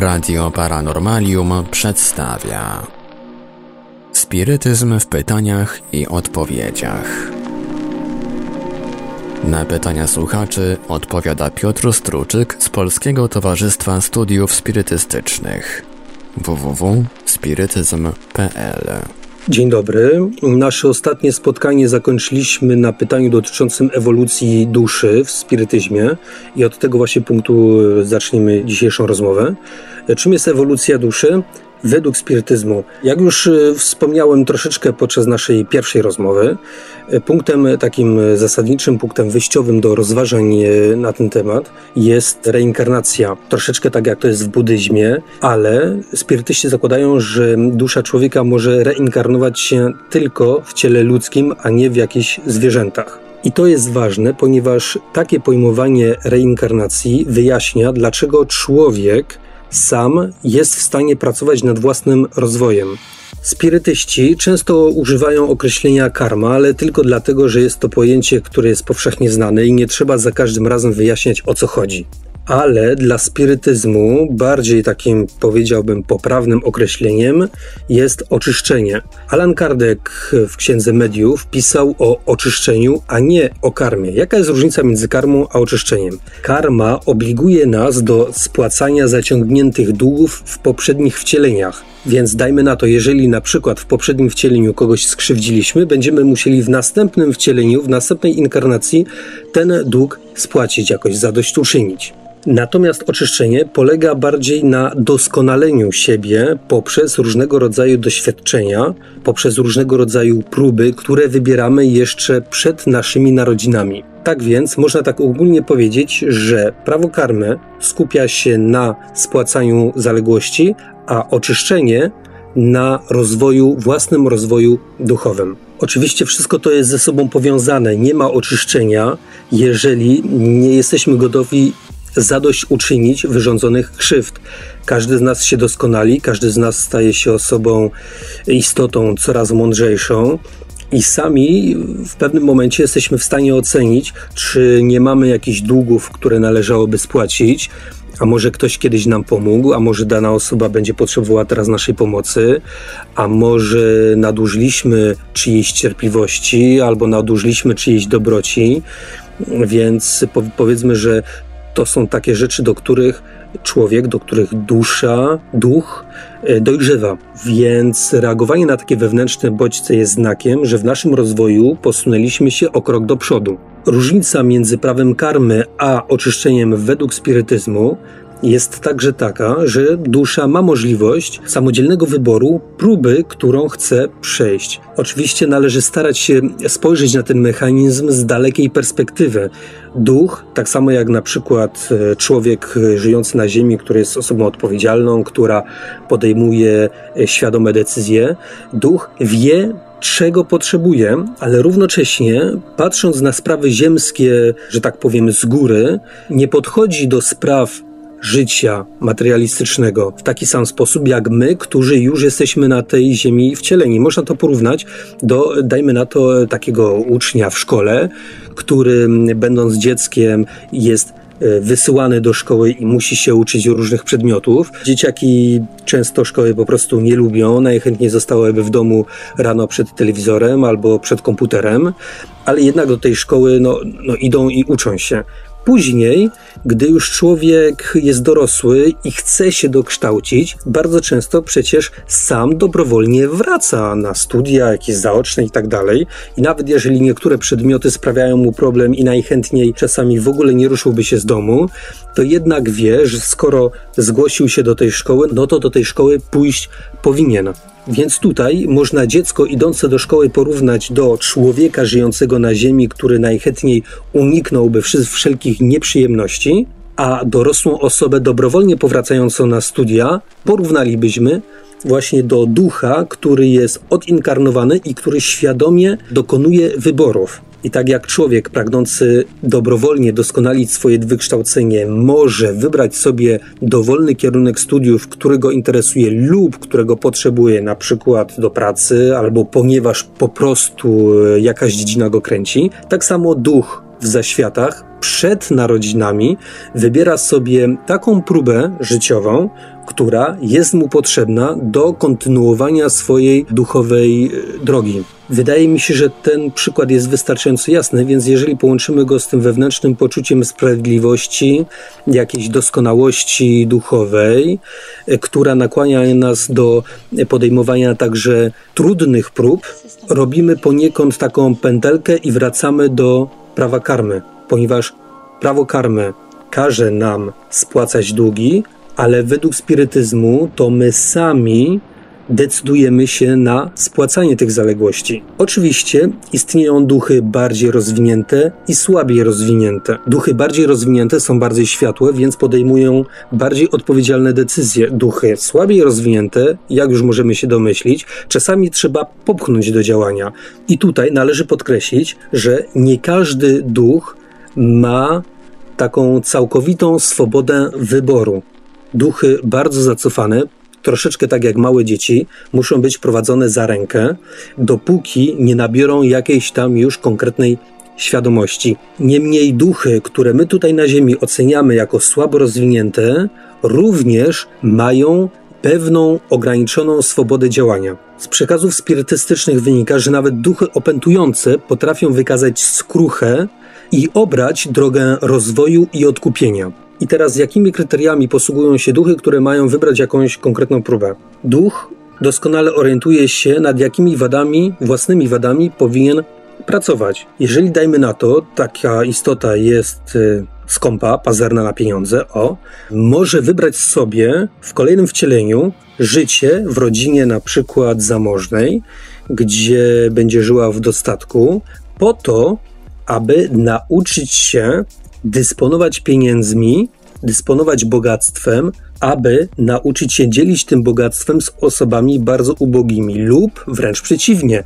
Radio Paranormalium przedstawia Spirytyzm w pytaniach i odpowiedziach. Na pytania słuchaczy odpowiada Piotr Struczyk z Polskiego Towarzystwa Studiów Spirytystycznych www.spirytyzm.pl Dzień dobry. Nasze ostatnie spotkanie zakończyliśmy na pytaniu dotyczącym ewolucji duszy w spirytyzmie i od tego właśnie punktu zaczniemy dzisiejszą rozmowę. Czym jest ewolucja duszy? Według spirytyzmu. Jak już e, wspomniałem troszeczkę podczas naszej pierwszej rozmowy, e, punktem takim zasadniczym, punktem wyjściowym do rozważań e, na ten temat jest reinkarnacja. Troszeczkę tak jak to jest w buddyzmie, ale spirytyści zakładają, że dusza człowieka może reinkarnować się tylko w ciele ludzkim, a nie w jakichś zwierzętach. I to jest ważne, ponieważ takie pojmowanie reinkarnacji wyjaśnia, dlaczego człowiek sam jest w stanie pracować nad własnym rozwojem. Spirytyści często używają określenia karma, ale tylko dlatego, że jest to pojęcie, które jest powszechnie znane i nie trzeba za każdym razem wyjaśniać o co chodzi ale dla spirytyzmu bardziej takim, powiedziałbym, poprawnym określeniem jest oczyszczenie. Alan Kardec w Księdze Mediów pisał o oczyszczeniu, a nie o karmie. Jaka jest różnica między karmą a oczyszczeniem? Karma obliguje nas do spłacania zaciągniętych długów w poprzednich wcieleniach. Więc dajmy na to, jeżeli na przykład w poprzednim wcieleniu kogoś skrzywdziliśmy, będziemy musieli w następnym wcieleniu, w następnej inkarnacji ten dług spłacić, jakoś zadośćuczynić. Natomiast oczyszczenie polega bardziej na doskonaleniu siebie poprzez różnego rodzaju doświadczenia, poprzez różnego rodzaju próby, które wybieramy jeszcze przed naszymi narodzinami. Tak więc można tak ogólnie powiedzieć, że prawo karmy skupia się na spłacaniu zaległości, a oczyszczenie na rozwoju, własnym rozwoju duchowym. Oczywiście wszystko to jest ze sobą powiązane. Nie ma oczyszczenia, jeżeli nie jesteśmy gotowi zadośćuczynić wyrządzonych krzywd. Każdy z nas się doskonali, każdy z nas staje się osobą, istotą coraz mądrzejszą. I sami w pewnym momencie jesteśmy w stanie ocenić, czy nie mamy jakichś długów, które należałoby spłacić, a może ktoś kiedyś nam pomógł, a może dana osoba będzie potrzebowała teraz naszej pomocy, a może nadużyliśmy czyjejś cierpliwości, albo nadużyliśmy czyjejś dobroci. Więc powiedzmy, że to są takie rzeczy, do których człowiek, do których dusza, duch e, dojrzewa. Więc reagowanie na takie wewnętrzne bodźce jest znakiem, że w naszym rozwoju posunęliśmy się o krok do przodu. Różnica między prawem karmy a oczyszczeniem według spirytyzmu jest także taka, że dusza ma możliwość samodzielnego wyboru próby, którą chce przejść. Oczywiście należy starać się spojrzeć na ten mechanizm z dalekiej perspektywy. Duch, tak samo jak na przykład e, człowiek żyjący na Ziemi, który jest osobą odpowiedzialną, która podejmuje e, świadome decyzje, duch wie, czego potrzebuje, ale równocześnie, patrząc na sprawy ziemskie, że tak powiem, z góry, nie podchodzi do spraw życia materialistycznego w taki sam sposób jak my, którzy już jesteśmy na tej ziemi wcieleni. Można to porównać do, dajmy na to, takiego ucznia w szkole, który będąc dzieckiem jest e, wysyłany do szkoły i musi się uczyć różnych przedmiotów. Dzieciaki często szkoły po prostu nie lubią, najchętniej zostałyby w domu rano przed telewizorem albo przed komputerem, ale jednak do tej szkoły no, no idą i uczą się. Później, gdy już człowiek jest dorosły i chce się dokształcić, bardzo często przecież sam dobrowolnie wraca na studia, jakieś zaoczne i tak dalej. I nawet jeżeli niektóre przedmioty sprawiają mu problem i najchętniej czasami w ogóle nie ruszyłby się z domu, to jednak wie, że skoro zgłosił się do tej szkoły, no to do tej szkoły pójść powinien. Więc tutaj można dziecko idące do szkoły porównać do człowieka żyjącego na ziemi, który najchętniej uniknąłby wszelkich nieprzyjemności, a dorosłą osobę dobrowolnie powracającą na studia porównalibyśmy właśnie do ducha, który jest odinkarnowany i który świadomie dokonuje wyborów. I tak jak człowiek pragnący dobrowolnie doskonalić swoje wykształcenie może wybrać sobie dowolny kierunek studiów, który go interesuje lub którego potrzebuje, na przykład do pracy, albo ponieważ po prostu e, jakaś dziedzina go kręci, tak samo duch w zaświatach przed narodzinami wybiera sobie taką próbę życiową, która jest mu potrzebna do kontynuowania swojej duchowej e, drogi. Wydaje mi się, że ten przykład jest wystarczająco jasny, więc jeżeli połączymy go z tym wewnętrznym poczuciem sprawiedliwości, jakiejś doskonałości duchowej, e, która nakłania nas do podejmowania także trudnych prób, robimy poniekąd taką pętelkę i wracamy do prawa karmy, ponieważ prawo karmy każe nam spłacać długi, ale według spirytyzmu to my sami decydujemy się na spłacanie tych zaległości. Oczywiście istnieją duchy bardziej rozwinięte i słabiej rozwinięte. Duchy bardziej rozwinięte są bardziej światłe, więc podejmują bardziej odpowiedzialne decyzje. Duchy słabiej rozwinięte, jak już możemy się domyślić, czasami trzeba popchnąć do działania. I tutaj należy podkreślić, że nie każdy duch ma taką całkowitą swobodę wyboru. Duchy bardzo zacofane, troszeczkę tak jak małe dzieci, muszą być prowadzone za rękę, dopóki nie nabiorą jakiejś tam już konkretnej świadomości. Niemniej duchy, które my tutaj na Ziemi oceniamy jako słabo rozwinięte, również mają pewną ograniczoną swobodę działania. Z przekazów spirytystycznych wynika, że nawet duchy opętujące potrafią wykazać skruchę i obrać drogę rozwoju i odkupienia. I teraz jakimi kryteriami posługują się duchy, które mają wybrać jakąś konkretną próbę? Duch doskonale orientuje się, nad jakimi wadami, własnymi wadami powinien pracować. Jeżeli dajmy na to, taka istota jest y, skąpa, pazerna na pieniądze, o, może wybrać sobie w kolejnym wcieleniu życie w rodzinie na przykład zamożnej, gdzie będzie żyła w dostatku, po to, aby nauczyć się dysponować pieniędzmi, dysponować bogactwem, aby nauczyć się dzielić tym bogactwem z osobami bardzo ubogimi, lub wręcz przeciwnie,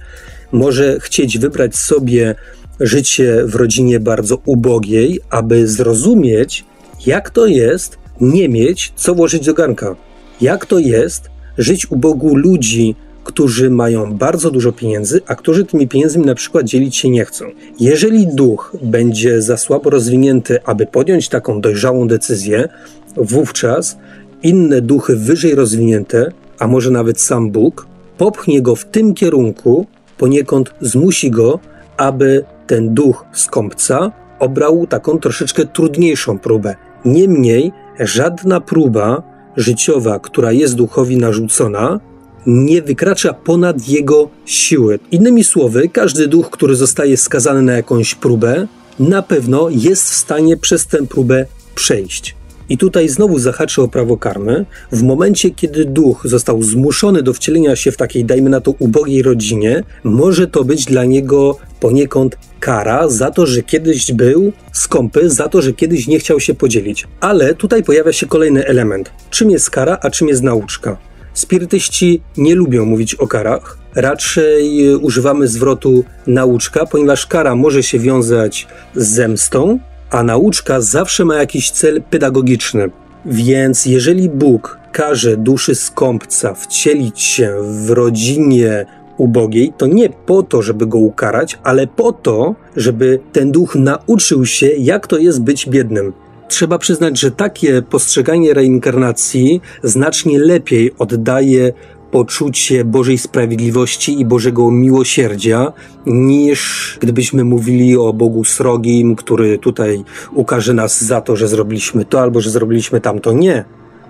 może chcieć wybrać sobie życie w rodzinie bardzo ubogiej, aby zrozumieć, jak to jest nie mieć co włożyć do garnka. Jak to jest żyć u Bogu ludzi, którzy mają bardzo dużo pieniędzy, a którzy tymi pieniędzmi na przykład dzielić się nie chcą. Jeżeli duch będzie za słabo rozwinięty, aby podjąć taką dojrzałą decyzję, wówczas inne duchy wyżej rozwinięte, a może nawet sam Bóg, popchnie go w tym kierunku, poniekąd zmusi go, aby ten duch skąpca obrał taką troszeczkę trudniejszą próbę. Niemniej żadna próba życiowa, która jest duchowi narzucona, nie wykracza ponad jego siły. Innymi słowy, każdy duch, który zostaje skazany na jakąś próbę, na pewno jest w stanie przez tę próbę przejść. I tutaj znowu zahaczę o prawo karmy. W momencie, kiedy duch został zmuszony do wcielenia się w takiej, dajmy na to, ubogiej rodzinie, może to być dla niego poniekąd kara za to, że kiedyś był skąpy, za to, że kiedyś nie chciał się podzielić. Ale tutaj pojawia się kolejny element. Czym jest kara, a czym jest nauczka? Spirytyści nie lubią mówić o karach. Raczej e, używamy zwrotu nauczka, ponieważ kara może się wiązać z zemstą, a nauczka zawsze ma jakiś cel pedagogiczny. Więc jeżeli Bóg każe duszy skąpca wcielić się w rodzinie ubogiej, to nie po to, żeby go ukarać, ale po to, żeby ten duch nauczył się, jak to jest być biednym. Trzeba przyznać, że takie postrzeganie reinkarnacji znacznie lepiej oddaje poczucie Bożej sprawiedliwości i Bożego miłosierdzia, niż gdybyśmy mówili o Bogu srogim, który tutaj ukaże nas za to, że zrobiliśmy to albo że zrobiliśmy tamto. Nie.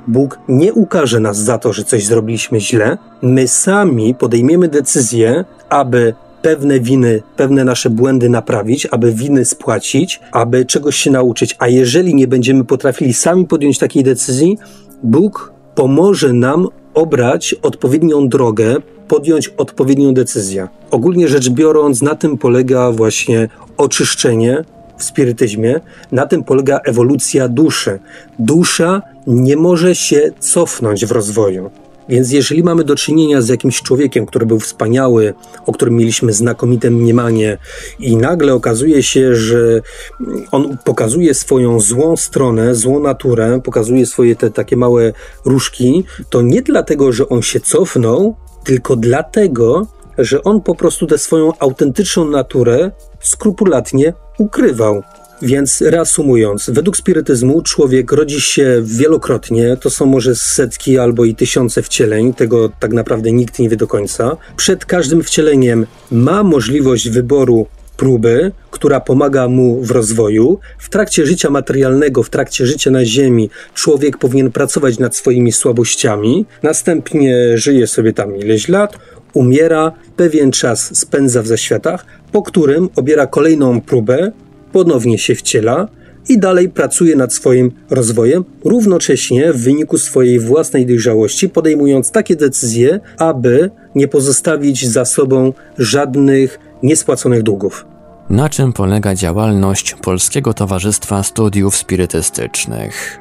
Bóg nie ukaże nas za to, że coś zrobiliśmy źle. My sami podejmiemy decyzję, aby pewne winy, pewne nasze błędy naprawić, aby winy spłacić, aby czegoś się nauczyć. A jeżeli nie będziemy potrafili sami podjąć takiej decyzji, Bóg pomoże nam obrać odpowiednią drogę, podjąć odpowiednią decyzję. Ogólnie rzecz biorąc, na tym polega właśnie oczyszczenie w spirytyzmie, na tym polega ewolucja duszy. Dusza nie może się cofnąć w rozwoju. Więc jeżeli mamy do czynienia z jakimś człowiekiem, który był wspaniały, o którym mieliśmy znakomite mniemanie, i nagle okazuje się, że on pokazuje swoją złą stronę, złą naturę, pokazuje swoje te takie małe różki, to nie dlatego, że on się cofnął, tylko dlatego, że on po prostu tę swoją autentyczną naturę skrupulatnie ukrywał. Więc reasumując, według spirytyzmu człowiek rodzi się wielokrotnie, to są może setki albo i tysiące wcieleń, tego tak naprawdę nikt nie wie do końca. Przed każdym wcieleniem ma możliwość wyboru próby, która pomaga mu w rozwoju. W trakcie życia materialnego, w trakcie życia na Ziemi, człowiek powinien pracować nad swoimi słabościami. Następnie żyje sobie tam ileś lat, umiera, pewien czas spędza w zaświatach, po którym obiera kolejną próbę, ponownie się wciela i dalej pracuje nad swoim rozwojem, równocześnie w wyniku swojej własnej dojrzałości podejmując takie decyzje, aby nie pozostawić za sobą żadnych niespłaconych długów. Na czym polega działalność Polskiego Towarzystwa Studiów Spirytystycznych?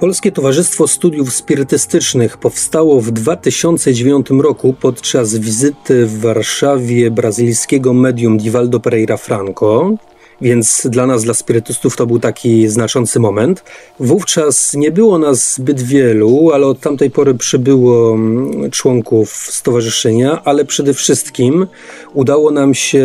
Polskie Towarzystwo Studiów Spirytystycznych powstało w 2009 roku podczas wizyty w Warszawie brazylijskiego medium Divaldo Pereira Franco, więc dla nas, dla spirytystów, to był taki znaczący moment. Wówczas nie było nas zbyt wielu, ale od tamtej pory przybyło mm, członków stowarzyszenia, ale przede wszystkim udało nam się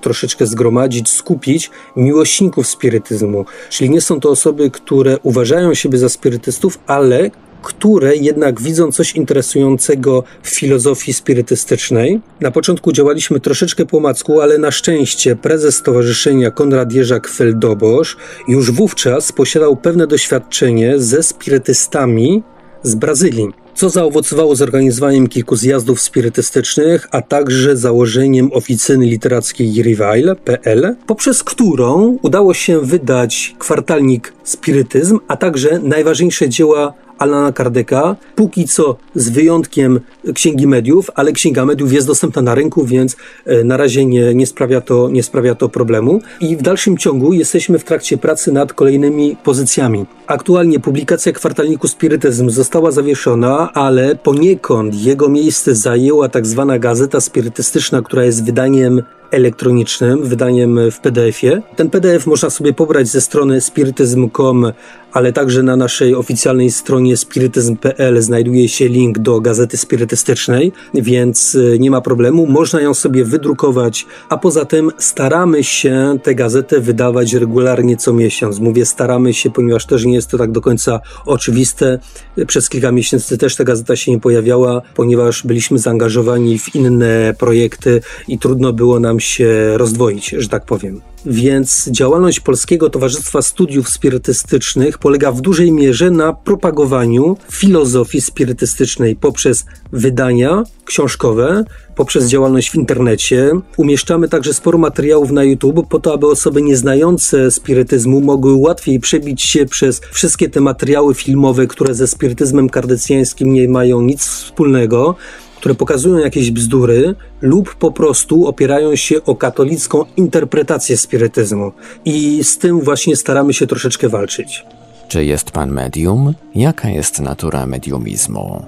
troszeczkę zgromadzić, skupić miłośników spirytyzmu. Czyli nie są to osoby, które uważają siebie za spirytystów, ale które jednak widzą coś interesującego w filozofii spirytystycznej. Na początku działaliśmy troszeczkę po macku, ale na szczęście prezes stowarzyszenia Konrad Jerzak-Feldobosz już wówczas posiadał pewne doświadczenie ze spirytystami z Brazylii co zaowocowało zorganizowaniem kilku zjazdów spirytystycznych, a także założeniem oficyny literackiej Rivale.pl, poprzez którą udało się wydać kwartalnik Spirytyzm, a także najważniejsze dzieła Alana Kardeka, póki co z wyjątkiem Księgi Mediów, ale Księga Mediów jest dostępna na rynku, więc e, na razie nie, nie, sprawia to, nie sprawia to problemu. I w dalszym ciągu jesteśmy w trakcie pracy nad kolejnymi pozycjami. Aktualnie publikacja kwartalniku Spirytyzm została zawieszona, ale poniekąd jego miejsce zajęła tak zwana gazeta spirytystyczna, która jest wydaniem elektronicznym, wydaniem w PDF-ie. Ten PDF można sobie pobrać ze strony spirytyzm.com, ale także na naszej oficjalnej stronie spirytyzm.pl znajduje się link do gazety spirytystycznej, więc y, nie ma problemu. Można ją sobie wydrukować, a poza tym staramy się tę gazetę wydawać regularnie co miesiąc. Mówię staramy się, ponieważ też nie jest to tak do końca oczywiste. Przez kilka miesięcy też ta gazeta się nie pojawiała, ponieważ byliśmy zaangażowani w inne projekty i trudno było nam się rozdwoić, że tak powiem. Więc działalność Polskiego Towarzystwa Studiów Spirytystycznych polega w dużej mierze na propagowaniu filozofii spirytystycznej poprzez wydania książkowe, poprzez działalność w internecie. Umieszczamy także sporo materiałów na YouTube po to, aby osoby nieznające spirytyzmu mogły łatwiej przebić się przez wszystkie te materiały filmowe, które ze spirytyzmem kardecjańskim nie mają nic wspólnego które pokazują jakieś bzdury lub po prostu opierają się o katolicką interpretację spirytyzmu. I z tym właśnie staramy się troszeczkę walczyć. Czy jest pan medium? Jaka jest natura mediumizmu?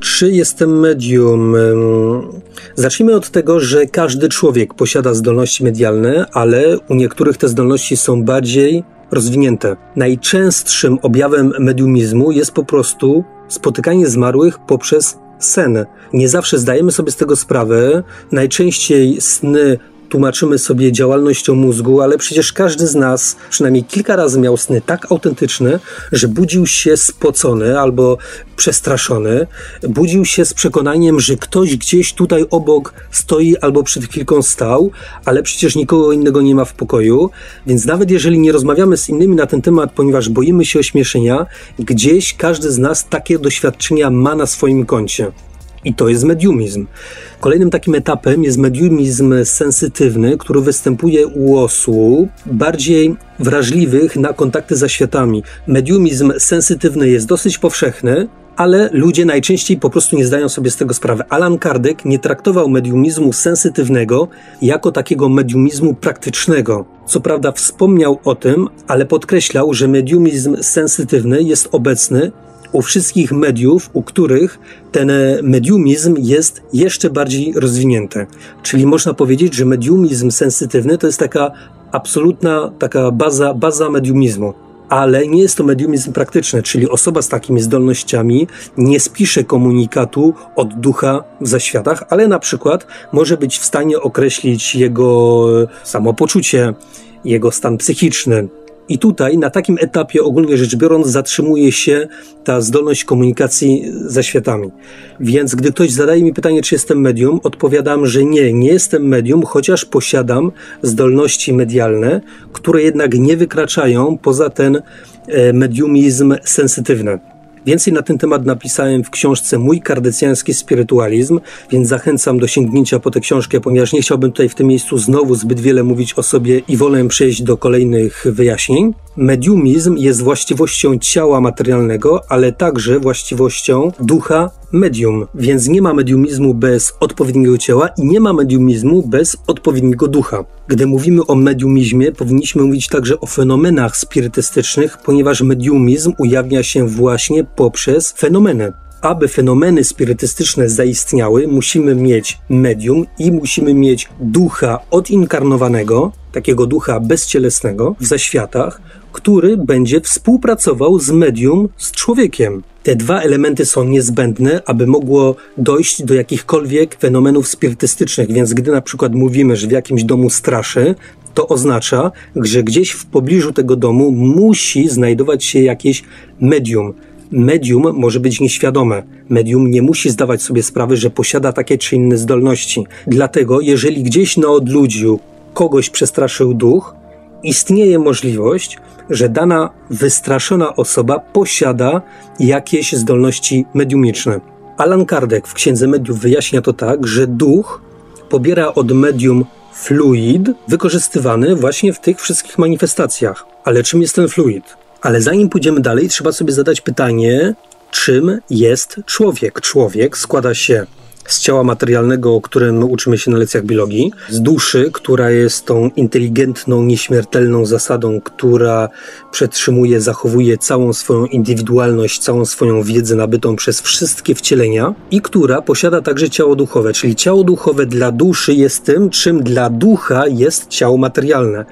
Czy jestem medium? Zacznijmy od tego, że każdy człowiek posiada zdolności medialne, ale u niektórych te zdolności są bardziej rozwinięte. Najczęstszym objawem mediumizmu jest po prostu spotykanie zmarłych poprzez sen. Nie zawsze zdajemy sobie z tego sprawę. Najczęściej sny tłumaczymy sobie działalnością mózgu, ale przecież każdy z nas przynajmniej kilka razy miał sny tak autentyczne, że budził się spocony albo przestraszony, budził się z przekonaniem, że ktoś gdzieś tutaj obok stoi albo przed chwilką stał, ale przecież nikogo innego nie ma w pokoju, więc nawet jeżeli nie rozmawiamy z innymi na ten temat, ponieważ boimy się ośmieszenia, gdzieś każdy z nas takie doświadczenia ma na swoim koncie. I to jest mediumizm. Kolejnym takim etapem jest mediumizm sensytywny, który występuje u osób bardziej wrażliwych na kontakty ze światami. Mediumizm sensytywny jest dosyć powszechny, ale ludzie najczęściej po prostu nie zdają sobie z tego sprawy. Alan Kardec nie traktował mediumizmu sensytywnego jako takiego mediumizmu praktycznego. Co prawda wspomniał o tym, ale podkreślał, że mediumizm sensytywny jest obecny u wszystkich mediów, u których ten mediumizm jest jeszcze bardziej rozwinięty. Czyli można powiedzieć, że mediumizm sensytywny to jest taka absolutna taka baza, baza mediumizmu. ale nie jest to mediumizm praktyczny, czyli osoba z takimi zdolnościami nie spisze komunikatu od ducha w zaświatach, ale na przykład może być w stanie określić jego samopoczucie, jego stan psychiczny, i tutaj, na takim etapie, ogólnie rzecz biorąc, zatrzymuje się ta zdolność komunikacji ze światami. Więc gdy ktoś zadaje mi pytanie, czy jestem medium, odpowiadam, że nie, nie jestem medium, chociaż posiadam zdolności medialne, które jednak nie wykraczają poza ten e, mediumizm sensytywny. Więcej na ten temat napisałem w książce Mój kardecjański spirytualizm, więc zachęcam do sięgnięcia po tę książkę, ponieważ nie chciałbym tutaj w tym miejscu znowu zbyt wiele mówić o sobie i wolę przejść do kolejnych wyjaśnień. Mediumizm jest właściwością ciała materialnego, ale także właściwością ducha medium, więc nie ma mediumizmu bez odpowiedniego ciała i nie ma mediumizmu bez odpowiedniego ducha. Gdy mówimy o mediumizmie, powinniśmy mówić także o fenomenach spirytystycznych, ponieważ mediumizm ujawnia się właśnie poprzez fenomeny aby fenomeny spirytystyczne zaistniały, musimy mieć medium i musimy mieć ducha odinkarnowanego, takiego ducha bezcielesnego w zaświatach, który będzie współpracował z medium, z człowiekiem. Te dwa elementy są niezbędne, aby mogło dojść do jakichkolwiek fenomenów spirytystycznych, więc gdy na przykład mówimy, że w jakimś domu straszy, to oznacza, że gdzieś w pobliżu tego domu musi znajdować się jakieś medium. Medium może być nieświadome. Medium nie musi zdawać sobie sprawy, że posiada takie czy inne zdolności. Dlatego, jeżeli gdzieś na odludziu kogoś przestraszył duch, istnieje możliwość, że dana wystraszona osoba posiada jakieś zdolności mediumiczne. Alan Kardec w Księdze Mediów wyjaśnia to tak, że duch pobiera od medium fluid wykorzystywany właśnie w tych wszystkich manifestacjach. Ale czym jest ten fluid? Ale zanim pójdziemy dalej, trzeba sobie zadać pytanie, czym jest człowiek. Człowiek składa się z ciała materialnego, o którym uczymy się na lekcjach biologii, z duszy, która jest tą inteligentną, nieśmiertelną zasadą, która przetrzymuje, zachowuje całą swoją indywidualność, całą swoją wiedzę nabytą przez wszystkie wcielenia i która posiada także ciało duchowe, czyli ciało duchowe dla duszy jest tym, czym dla ducha jest ciało materialne.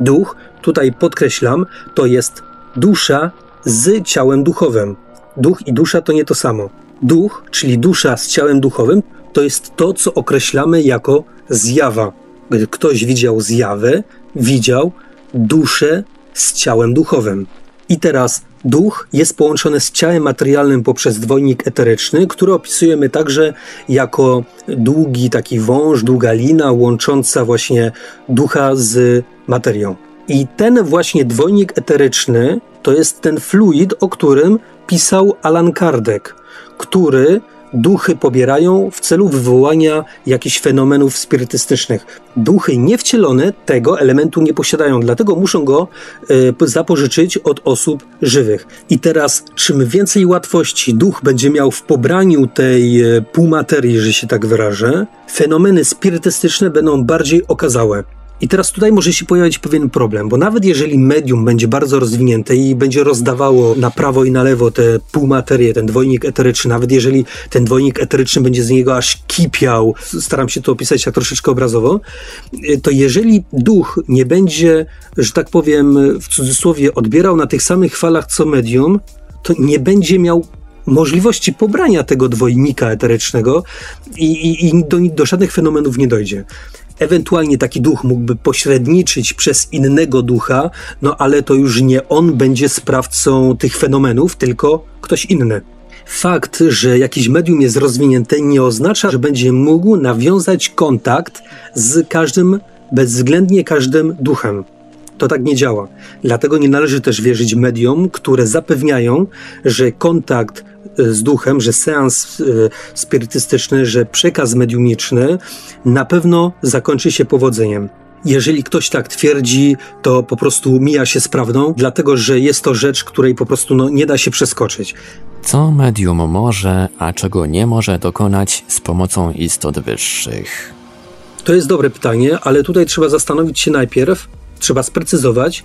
Duch, tutaj podkreślam, to jest dusza z ciałem duchowym. Duch i dusza to nie to samo. Duch, czyli dusza z ciałem duchowym, to jest to, co określamy jako zjawa. Gdy ktoś widział zjawę, widział duszę z ciałem duchowym. I teraz duch jest połączony z ciałem materialnym poprzez dwojnik eteryczny, który opisujemy także jako długi taki wąż, długa lina łącząca właśnie ducha z materią. I ten właśnie dwojnik eteryczny to jest ten fluid, o którym pisał Alan Kardec który duchy pobierają w celu wywołania jakichś fenomenów spirytystycznych. Duchy niewcielone tego elementu nie posiadają, dlatego muszą go y, zapożyczyć od osób żywych. I teraz, czym więcej łatwości duch będzie miał w pobraniu tej y, półmaterii, że się tak wyrażę, fenomeny spirytystyczne będą bardziej okazałe. I teraz tutaj może się pojawić pewien problem, bo nawet jeżeli medium będzie bardzo rozwinięte i będzie rozdawało na prawo i na lewo te półmaterie, ten dwojnik eteryczny, nawet jeżeli ten dwojnik eteryczny będzie z niego aż kipiał, staram się to opisać tak troszeczkę obrazowo, to jeżeli duch nie będzie, że tak powiem w cudzysłowie, odbierał na tych samych falach co medium, to nie będzie miał możliwości pobrania tego dwojnika eterycznego i, i, i do, do żadnych fenomenów nie dojdzie. Ewentualnie taki duch mógłby pośredniczyć przez innego ducha, no ale to już nie on będzie sprawcą tych fenomenów, tylko ktoś inny. Fakt, że jakiś medium jest rozwinięte, nie oznacza, że będzie mógł nawiązać kontakt z każdym, bezwzględnie każdym duchem. To tak nie działa. Dlatego nie należy też wierzyć mediom, które zapewniają, że kontakt z duchem, że seans e, spirytystyczny, że przekaz mediumiczny na pewno zakończy się powodzeniem. Jeżeli ktoś tak twierdzi, to po prostu mija się z prawdą, dlatego że jest to rzecz, której po prostu no, nie da się przeskoczyć. Co medium może, a czego nie może dokonać z pomocą istot wyższych? To jest dobre pytanie, ale tutaj trzeba zastanowić się najpierw, trzeba sprecyzować,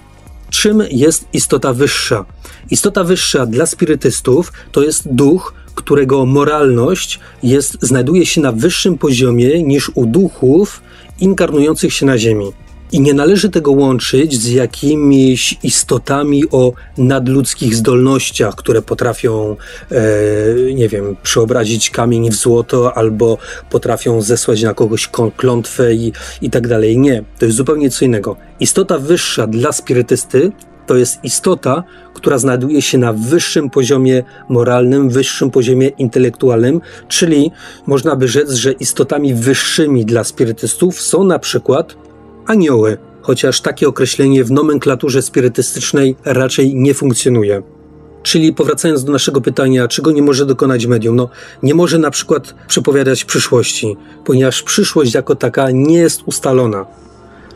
czym jest istota wyższa. Istota wyższa dla spirytystów to jest duch, którego moralność jest, znajduje się na wyższym poziomie niż u duchów inkarnujących się na Ziemi. I nie należy tego łączyć z jakimiś istotami o nadludzkich zdolnościach, które potrafią, e, nie wiem, przeobrazić kamień w złoto albo potrafią zesłać na kogoś klątwę i, i tak dalej. Nie, to jest zupełnie co innego. Istota wyższa dla spirytysty to jest istota, która znajduje się na wyższym poziomie moralnym, wyższym poziomie intelektualnym, czyli można by rzec, że istotami wyższymi dla spirytystów są na przykład anioły, chociaż takie określenie w nomenklaturze spirytystycznej raczej nie funkcjonuje. Czyli powracając do naszego pytania, czego nie może dokonać medium? No, nie może na przykład przepowiadać przyszłości, ponieważ przyszłość jako taka nie jest ustalona.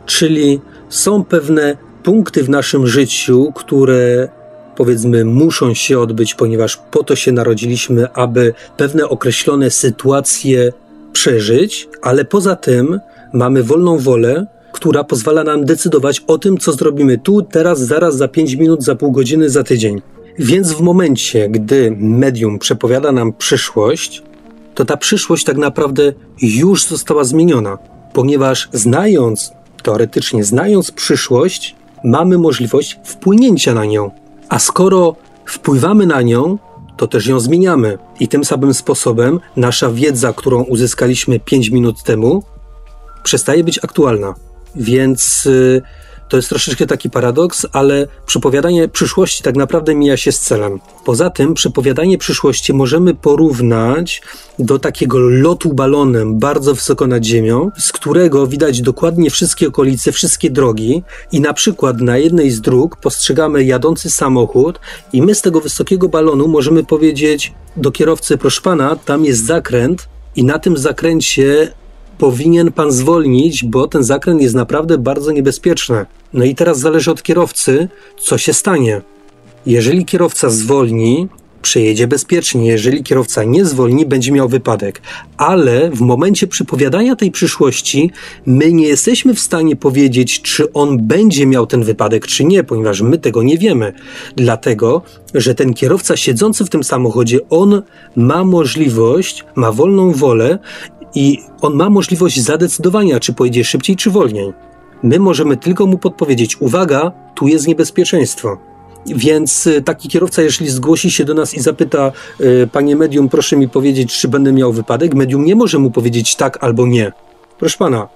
Czyli są pewne punkty w naszym życiu, które powiedzmy muszą się odbyć, ponieważ po to się narodziliśmy, aby pewne określone sytuacje przeżyć, ale poza tym mamy wolną wolę, która pozwala nam decydować o tym, co zrobimy tu, teraz, zaraz, za 5 minut, za pół godziny, za tydzień. Więc w momencie, gdy medium przepowiada nam przyszłość, to ta przyszłość tak naprawdę już została zmieniona, ponieważ znając, teoretycznie znając przyszłość, mamy możliwość wpłynięcia na nią. A skoro wpływamy na nią, to też ją zmieniamy. I tym samym sposobem nasza wiedza, którą uzyskaliśmy 5 minut temu, przestaje być aktualna. Więc y, to jest troszeczkę taki paradoks, ale przepowiadanie przyszłości tak naprawdę mija się z celem. Poza tym, przepowiadanie przyszłości możemy porównać do takiego lotu balonem bardzo wysoko nad ziemią, z którego widać dokładnie wszystkie okolice, wszystkie drogi, i na przykład na jednej z dróg postrzegamy jadący samochód, i my z tego wysokiego balonu możemy powiedzieć do kierowcy: Proszę pana, tam jest zakręt, i na tym zakręcie powinien pan zwolnić, bo ten zakręt jest naprawdę bardzo niebezpieczny. No i teraz zależy od kierowcy, co się stanie. Jeżeli kierowca zwolni, przejedzie bezpiecznie. Jeżeli kierowca nie zwolni, będzie miał wypadek. Ale w momencie przypowiadania tej przyszłości, my nie jesteśmy w stanie powiedzieć, czy on będzie miał ten wypadek, czy nie, ponieważ my tego nie wiemy. Dlatego, że ten kierowca siedzący w tym samochodzie, on ma możliwość, ma wolną wolę i on ma możliwość zadecydowania, czy pojedzie szybciej, czy wolniej. My możemy tylko mu podpowiedzieć: uwaga, tu jest niebezpieczeństwo. Więc y, taki kierowca, jeśli zgłosi się do nas i zapyta, y, panie medium, proszę mi powiedzieć, czy będę miał wypadek, medium nie może mu powiedzieć tak albo nie. Proszę pana,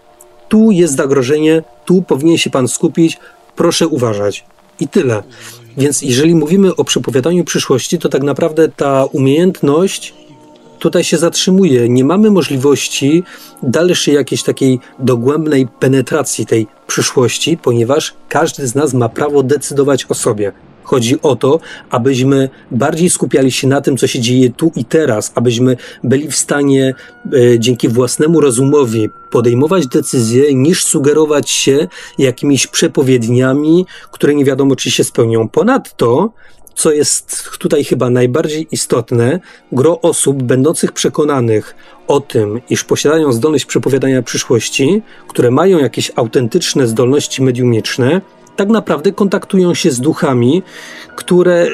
tu jest zagrożenie, tu powinien się pan skupić, proszę uważać. I tyle. Więc jeżeli mówimy o przepowiadaniu przyszłości, to tak naprawdę ta umiejętność tutaj się zatrzymuje. Nie mamy możliwości dalszej jakiejś takiej dogłębnej penetracji tej przyszłości, ponieważ każdy z nas ma prawo decydować o sobie. Chodzi o to, abyśmy bardziej skupiali się na tym, co się dzieje tu i teraz, abyśmy byli w stanie e, dzięki własnemu rozumowi podejmować decyzje, niż sugerować się jakimiś przepowiedniami, które nie wiadomo, czy się spełnią. Ponadto co jest tutaj chyba najbardziej istotne, gro osób będących przekonanych o tym, iż posiadają zdolność przepowiadania przyszłości, które mają jakieś autentyczne zdolności mediumiczne, tak naprawdę kontaktują się z duchami, które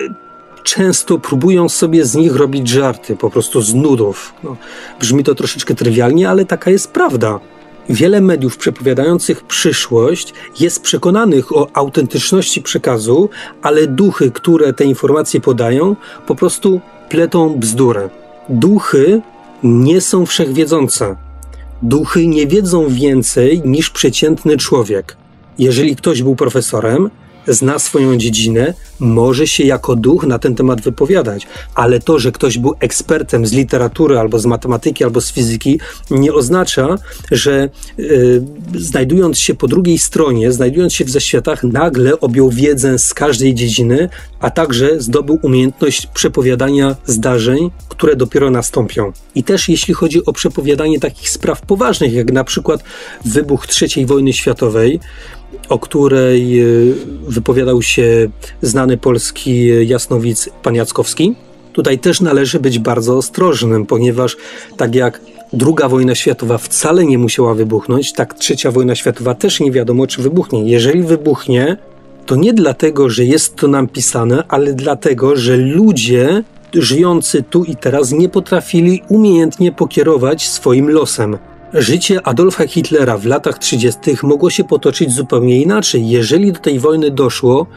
często próbują sobie z nich robić żarty, po prostu z nudów. No, brzmi to troszeczkę trywialnie, ale taka jest prawda. Wiele mediów przepowiadających przyszłość jest przekonanych o autentyczności przekazu, ale duchy, które te informacje podają, po prostu pletą bzdurę. Duchy nie są wszechwiedzące. Duchy nie wiedzą więcej niż przeciętny człowiek. Jeżeli ktoś był profesorem, zna swoją dziedzinę, może się jako duch na ten temat wypowiadać, ale to, że ktoś był ekspertem z literatury albo z matematyki albo z fizyki, nie oznacza, że yy, znajdując się po drugiej stronie, znajdując się w zaświatach, nagle objął wiedzę z każdej dziedziny, a także zdobył umiejętność przepowiadania zdarzeń, które dopiero nastąpią. I też jeśli chodzi o przepowiadanie takich spraw poważnych, jak na przykład wybuch III wojny światowej, o której y, wypowiadał się znany polski jasnowic pan Jackowski. Tutaj też należy być bardzo ostrożnym, ponieważ tak jak druga wojna światowa wcale nie musiała wybuchnąć, tak trzecia wojna światowa też nie wiadomo, czy wybuchnie. Jeżeli wybuchnie, to nie dlatego, że jest to nam pisane, ale dlatego, że ludzie żyjący tu i teraz nie potrafili umiejętnie pokierować swoim losem. Życie Adolfa Hitlera w latach 30. mogło się potoczyć zupełnie inaczej. Jeżeli do tej wojny doszło,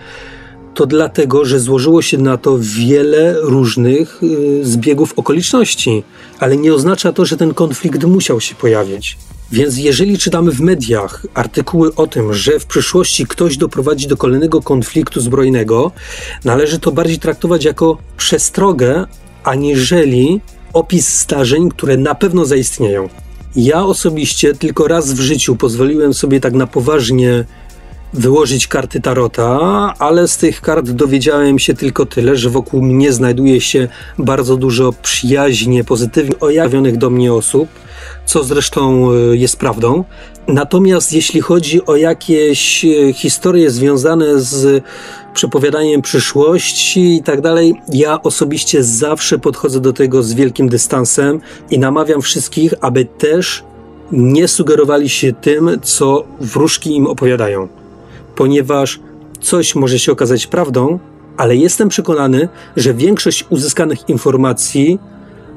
to dlatego, że złożyło się na to wiele różnych y, zbiegów okoliczności, ale nie oznacza to, że ten konflikt musiał się pojawić. Więc jeżeli czytamy w mediach artykuły o tym, że w przyszłości ktoś doprowadzi do kolejnego konfliktu zbrojnego, należy to bardziej traktować jako przestrogę, aniżeli opis zdarzeń, które na pewno zaistnieją. Ja osobiście tylko raz w życiu pozwoliłem sobie tak na poważnie wyłożyć karty tarota, ale z tych kart dowiedziałem się tylko tyle, że wokół mnie znajduje się bardzo dużo przyjaźnie, pozytywnie ojawionych do mnie osób, co zresztą e, jest prawdą. Natomiast jeśli chodzi o jakieś e, historie związane z przepowiadaniem przyszłości i tak dalej, ja osobiście zawsze podchodzę do tego z wielkim dystansem i namawiam wszystkich, aby też nie sugerowali się tym, co wróżki im opowiadają ponieważ coś może się okazać prawdą, ale jestem przekonany, że większość uzyskanych informacji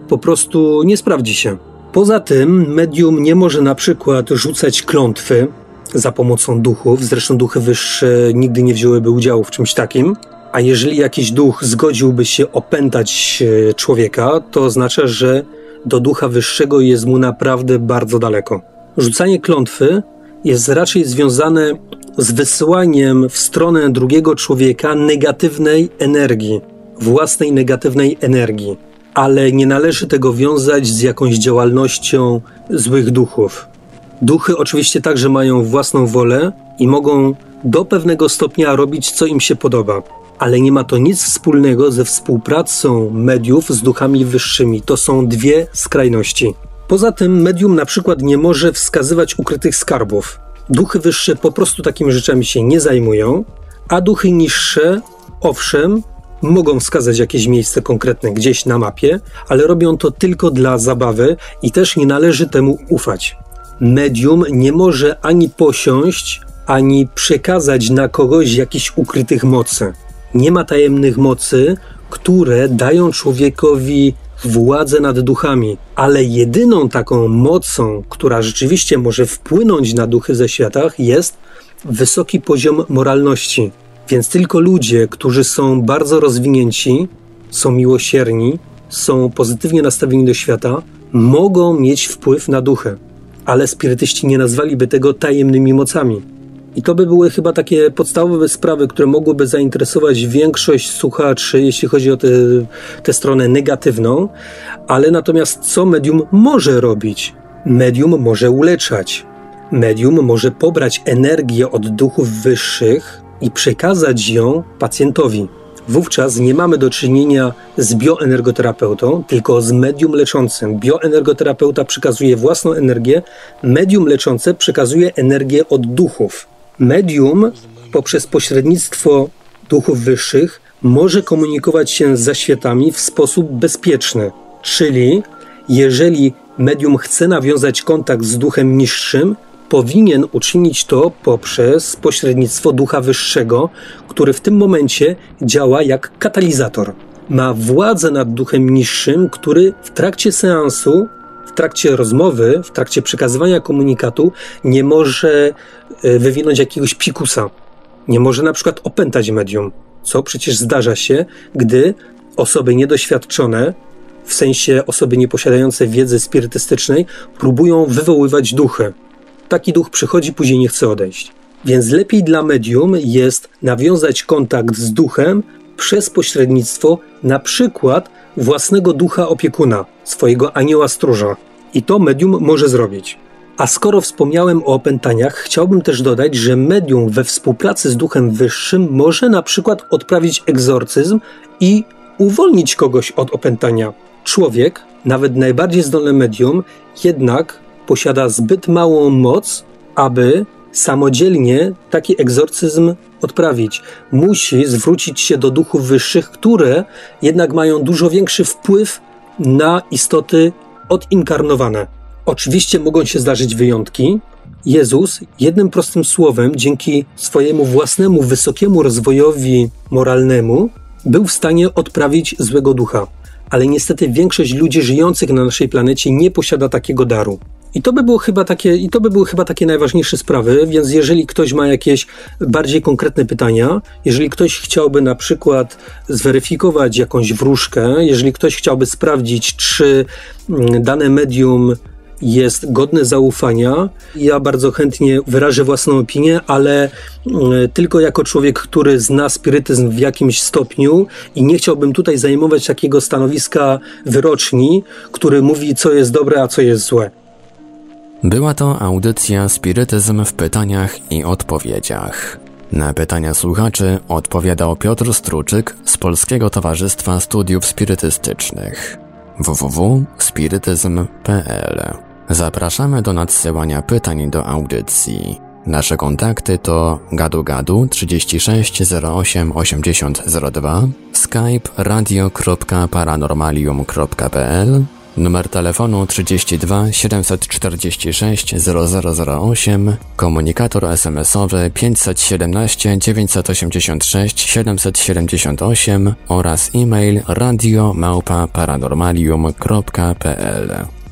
po prostu nie sprawdzi się. Poza tym, medium nie może na przykład rzucać klątwy za pomocą duchów, zresztą duchy wyższe nigdy nie wzięłyby udziału w czymś takim. A jeżeli jakiś duch zgodziłby się opętać e, człowieka, to oznacza, że do ducha wyższego jest mu naprawdę bardzo daleko. Rzucanie klątwy jest raczej związane z wysyłaniem w stronę drugiego człowieka negatywnej energii, własnej negatywnej energii, ale nie należy tego wiązać z jakąś działalnością złych duchów. Duchy oczywiście także mają własną wolę i mogą do pewnego stopnia robić, co im się podoba, ale nie ma to nic wspólnego ze współpracą mediów z duchami wyższymi. To są dwie skrajności. Poza tym medium na przykład nie może wskazywać ukrytych skarbów. Duchy wyższe po prostu takimi rzeczami się nie zajmują, a duchy niższe, owszem, mogą wskazać jakieś miejsce konkretne gdzieś na mapie, ale robią to tylko dla zabawy i też nie należy temu ufać. Medium nie może ani posiąść, ani przekazać na kogoś jakichś ukrytych mocy. Nie ma tajemnych mocy, które dają człowiekowi władzę nad duchami, ale jedyną taką mocą, która rzeczywiście może wpłynąć na duchy ze światach, jest wysoki poziom moralności. Więc tylko ludzie, którzy są bardzo rozwinięci, są miłosierni, są pozytywnie nastawieni do świata, mogą mieć wpływ na duchy. Ale spirytyści nie nazwaliby tego tajemnymi mocami. I to by były chyba takie podstawowe sprawy, które mogłyby zainteresować większość słuchaczy, jeśli chodzi o tę stronę negatywną. Ale natomiast co medium może robić? Medium może uleczać. Medium może pobrać energię od duchów wyższych i przekazać ją pacjentowi. Wówczas nie mamy do czynienia z bioenergoterapeutą, tylko z medium leczącym. Bioenergoterapeuta przekazuje własną energię, medium leczące przekazuje energię od duchów. Medium poprzez pośrednictwo duchów wyższych może komunikować się z zaświatami w sposób bezpieczny. Czyli jeżeli medium chce nawiązać kontakt z duchem niższym, powinien uczynić to poprzez pośrednictwo ducha wyższego, który w tym momencie działa jak katalizator. Ma władzę nad duchem niższym, który w trakcie seansu trakcie rozmowy, w trakcie przekazywania komunikatu nie może e, wywinąć jakiegoś pikusa. Nie może na przykład opętać medium, co przecież zdarza się, gdy osoby niedoświadczone, w sensie osoby nieposiadające wiedzy spirytystycznej, próbują wywoływać duchy. Taki duch przychodzi, później nie chce odejść. Więc lepiej dla medium jest nawiązać kontakt z duchem przez pośrednictwo na przykład własnego ducha opiekuna, swojego anioła stróża. I to medium może zrobić. A skoro wspomniałem o opętaniach, chciałbym też dodać, że medium we współpracy z duchem wyższym może na przykład odprawić egzorcyzm i uwolnić kogoś od opętania. Człowiek, nawet najbardziej zdolny medium, jednak posiada zbyt małą moc, aby samodzielnie taki egzorcyzm odprawić. Musi zwrócić się do duchów wyższych, które jednak mają dużo większy wpływ na istoty odinkarnowane. Oczywiście mogą się zdarzyć wyjątki. Jezus jednym prostym słowem, dzięki swojemu własnemu wysokiemu rozwojowi moralnemu, był w stanie odprawić złego ducha. Ale niestety większość ludzi żyjących na naszej planecie nie posiada takiego daru. I to by było chyba takie, i to by były chyba takie najważniejsze sprawy, więc jeżeli ktoś ma jakieś bardziej konkretne pytania, jeżeli ktoś chciałby na przykład zweryfikować jakąś wróżkę, jeżeli ktoś chciałby sprawdzić, czy mm, dane medium jest godne zaufania. Ja bardzo chętnie wyrażę własną opinię, ale mm, tylko jako człowiek, który zna spirytyzm w jakimś stopniu i nie chciałbym tutaj zajmować takiego stanowiska wyroczni, który mówi, co jest dobre, a co jest złe. Była to audycja Spirytyzm w pytaniach i odpowiedziach. Na pytania słuchaczy odpowiadał Piotr Struczyk z Polskiego Towarzystwa Studiów Spirytystycznych www.spirytyzm.pl Zapraszamy do nadsyłania pytań do audycji. Nasze kontakty to gadu-gadu 36 08 80 02, skype radio.paranormalium.pl, numer telefonu 32 746 0008, komunikator smsowy 517 986 778 oraz e-mail radio małpa paranormalium.pl.